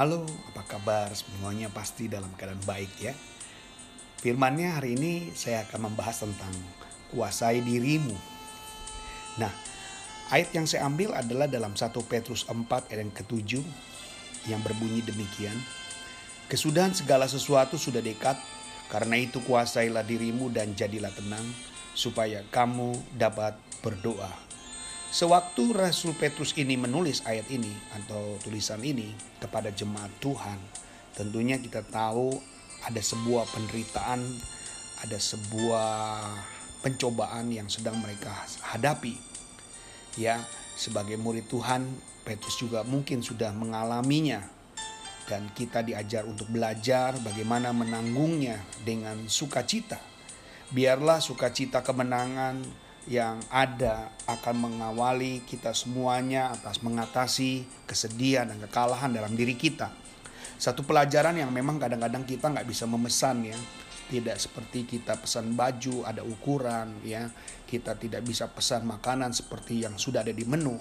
Halo, apa kabar? Semuanya pasti dalam keadaan baik ya. Firmannya hari ini saya akan membahas tentang kuasai dirimu. Nah, ayat yang saya ambil adalah dalam 1 Petrus 4 ayat yang ketujuh yang berbunyi demikian. Kesudahan segala sesuatu sudah dekat, karena itu kuasailah dirimu dan jadilah tenang, supaya kamu dapat berdoa. Sewaktu Rasul Petrus ini menulis ayat ini atau tulisan ini kepada jemaat Tuhan, tentunya kita tahu ada sebuah penderitaan, ada sebuah pencobaan yang sedang mereka hadapi. Ya, sebagai murid Tuhan, Petrus juga mungkin sudah mengalaminya dan kita diajar untuk belajar bagaimana menanggungnya dengan sukacita. Biarlah sukacita kemenangan yang ada akan mengawali kita semuanya atas mengatasi kesedihan dan kekalahan dalam diri kita. Satu pelajaran yang memang kadang-kadang kita nggak bisa memesan ya. Tidak seperti kita pesan baju ada ukuran ya. Kita tidak bisa pesan makanan seperti yang sudah ada di menu.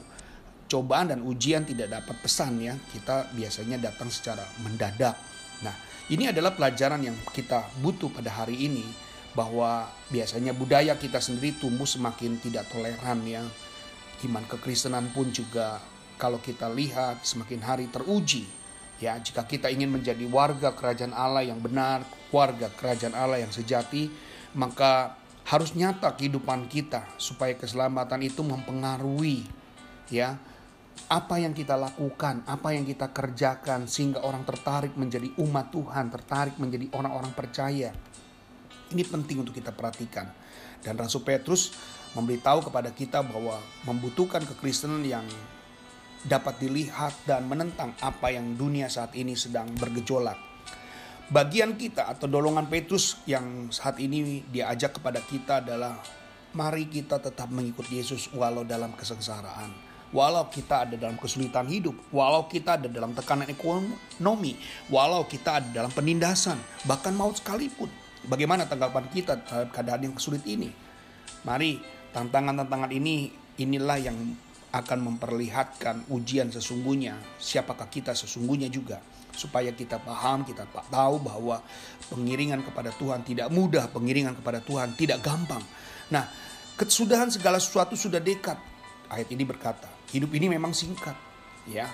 Cobaan dan ujian tidak dapat pesan ya. Kita biasanya datang secara mendadak. Nah, ini adalah pelajaran yang kita butuh pada hari ini bahwa biasanya budaya kita sendiri tumbuh semakin tidak toleran ya. Iman kekristenan pun juga kalau kita lihat semakin hari teruji. Ya, jika kita ingin menjadi warga kerajaan Allah yang benar, warga kerajaan Allah yang sejati, maka harus nyata kehidupan kita supaya keselamatan itu mempengaruhi ya apa yang kita lakukan, apa yang kita kerjakan sehingga orang tertarik menjadi umat Tuhan, tertarik menjadi orang-orang percaya. Ini penting untuk kita perhatikan. Dan Rasul Petrus memberitahu kepada kita bahwa membutuhkan kekristenan yang dapat dilihat dan menentang apa yang dunia saat ini sedang bergejolak. Bagian kita atau dolongan Petrus yang saat ini diajak kepada kita adalah mari kita tetap mengikut Yesus walau dalam kesengsaraan. Walau kita ada dalam kesulitan hidup, walau kita ada dalam tekanan ekonomi, walau kita ada dalam penindasan, bahkan maut sekalipun Bagaimana tanggapan kita terhadap keadaan yang sulit ini? Mari tantangan-tantangan ini inilah yang akan memperlihatkan ujian sesungguhnya siapakah kita sesungguhnya juga supaya kita paham kita tahu bahwa pengiringan kepada Tuhan tidak mudah pengiringan kepada Tuhan tidak gampang. Nah kesudahan segala sesuatu sudah dekat. Ayat ini berkata hidup ini memang singkat ya.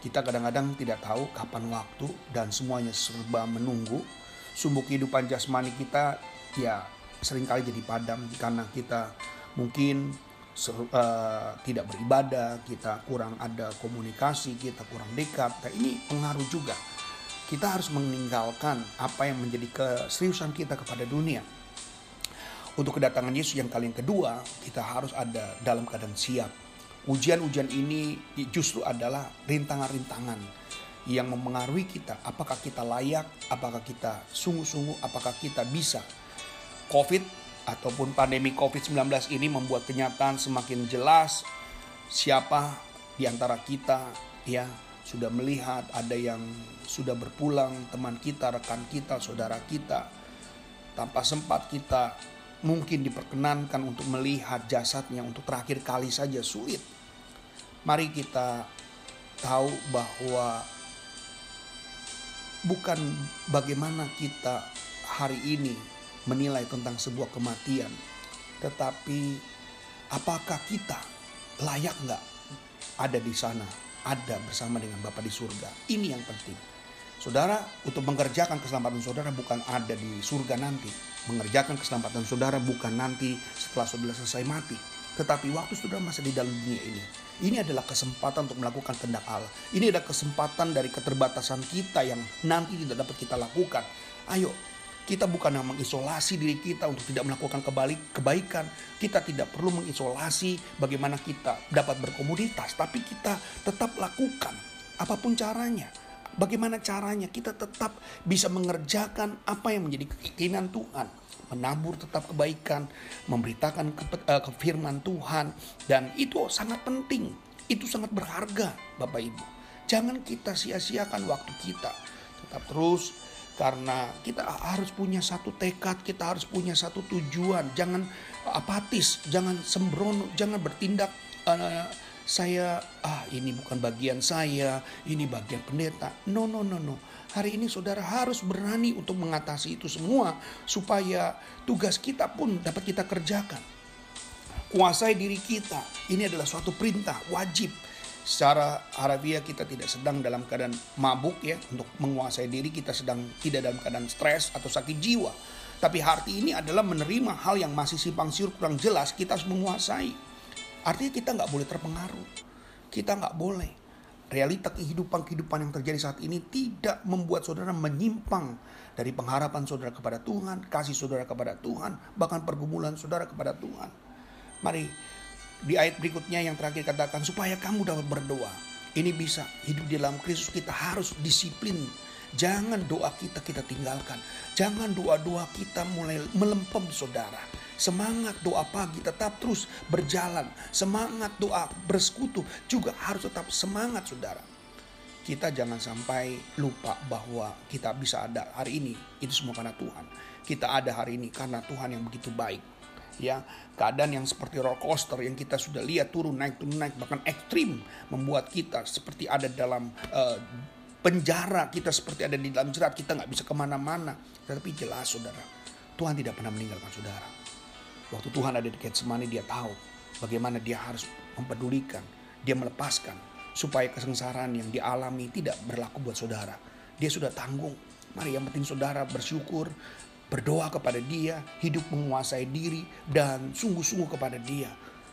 Kita kadang-kadang tidak tahu kapan waktu dan semuanya serba menunggu sumbu kehidupan jasmani kita ya sering kali jadi padam karena kita mungkin uh, tidak beribadah, kita kurang ada komunikasi, kita kurang dekat. Nah, ini pengaruh juga. Kita harus meninggalkan apa yang menjadi keseriusan kita kepada dunia. Untuk kedatangan Yesus yang kali yang kedua, kita harus ada dalam keadaan siap. Ujian-ujian ini justru adalah rintangan-rintangan yang mempengaruhi kita. Apakah kita layak, apakah kita sungguh-sungguh, apakah kita bisa. COVID ataupun pandemi COVID-19 ini membuat kenyataan semakin jelas siapa di antara kita ya sudah melihat ada yang sudah berpulang teman kita, rekan kita, saudara kita tanpa sempat kita mungkin diperkenankan untuk melihat jasadnya untuk terakhir kali saja sulit. Mari kita tahu bahwa bukan bagaimana kita hari ini menilai tentang sebuah kematian, tetapi apakah kita layak nggak ada di sana, ada bersama dengan Bapa di surga. Ini yang penting. Saudara, untuk mengerjakan keselamatan saudara bukan ada di surga nanti. Mengerjakan keselamatan saudara bukan nanti setelah saudara selesai mati. Tetapi waktu saudara masih di dalam dunia ini ini adalah kesempatan untuk melakukan kehendak Allah. Ini adalah kesempatan dari keterbatasan kita yang nanti tidak dapat kita lakukan. Ayo, kita bukan mengisolasi diri kita untuk tidak melakukan kebalik kebaikan. Kita tidak perlu mengisolasi bagaimana kita dapat berkomunitas, tapi kita tetap lakukan apa pun caranya. Bagaimana caranya kita tetap bisa mengerjakan apa yang menjadi keinginan Tuhan. Menabur tetap kebaikan, memberitakan ke, uh, ke firman Tuhan. Dan itu sangat penting, itu sangat berharga Bapak Ibu. Jangan kita sia-siakan waktu kita. Tetap terus karena kita harus punya satu tekad, kita harus punya satu tujuan. Jangan apatis, jangan sembrono, jangan bertindak uh, saya ah ini bukan bagian saya, ini bagian pendeta. No no no no. Hari ini saudara harus berani untuk mengatasi itu semua supaya tugas kita pun dapat kita kerjakan. Kuasai diri kita. Ini adalah suatu perintah wajib secara harafiah kita tidak sedang dalam keadaan mabuk ya untuk menguasai diri kita sedang tidak dalam keadaan stres atau sakit jiwa tapi hati ini adalah menerima hal yang masih simpang siur kurang jelas kita harus menguasai artinya kita nggak boleh terpengaruh kita nggak boleh realita kehidupan kehidupan yang terjadi saat ini tidak membuat saudara menyimpang dari pengharapan saudara kepada Tuhan kasih saudara kepada Tuhan bahkan pergumulan saudara kepada Tuhan mari di ayat berikutnya yang terakhir katakan supaya kamu dapat berdoa. Ini bisa hidup di dalam Kristus kita harus disiplin. Jangan doa kita kita tinggalkan. Jangan doa-doa kita mulai melempem saudara. Semangat doa pagi tetap terus berjalan. Semangat doa bersekutu juga harus tetap semangat saudara. Kita jangan sampai lupa bahwa kita bisa ada hari ini. Itu semua karena Tuhan. Kita ada hari ini karena Tuhan yang begitu baik ya keadaan yang seperti roller coaster yang kita sudah lihat turun naik turun naik bahkan ekstrim membuat kita seperti ada dalam uh, penjara kita seperti ada di dalam jerat kita nggak bisa ke mana-mana tetapi jelas saudara Tuhan tidak pernah meninggalkan saudara waktu Tuhan ada di Getsemani dia tahu bagaimana dia harus mempedulikan dia melepaskan supaya kesengsaraan yang dialami tidak berlaku buat saudara dia sudah tanggung mari yang penting saudara bersyukur berdoa kepada Dia, hidup menguasai diri, dan sungguh-sungguh kepada Dia.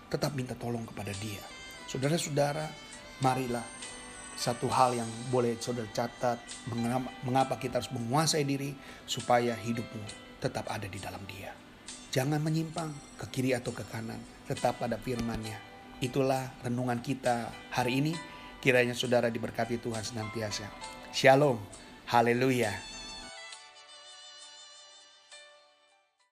Tetap minta tolong kepada Dia. Saudara-saudara, marilah satu hal yang boleh saudara catat, mengapa kita harus menguasai diri, supaya hidupmu tetap ada di dalam Dia. Jangan menyimpang ke kiri atau ke kanan, tetap pada firman-Nya. Itulah renungan kita hari ini. Kiranya saudara diberkati Tuhan senantiasa. Shalom. Haleluya.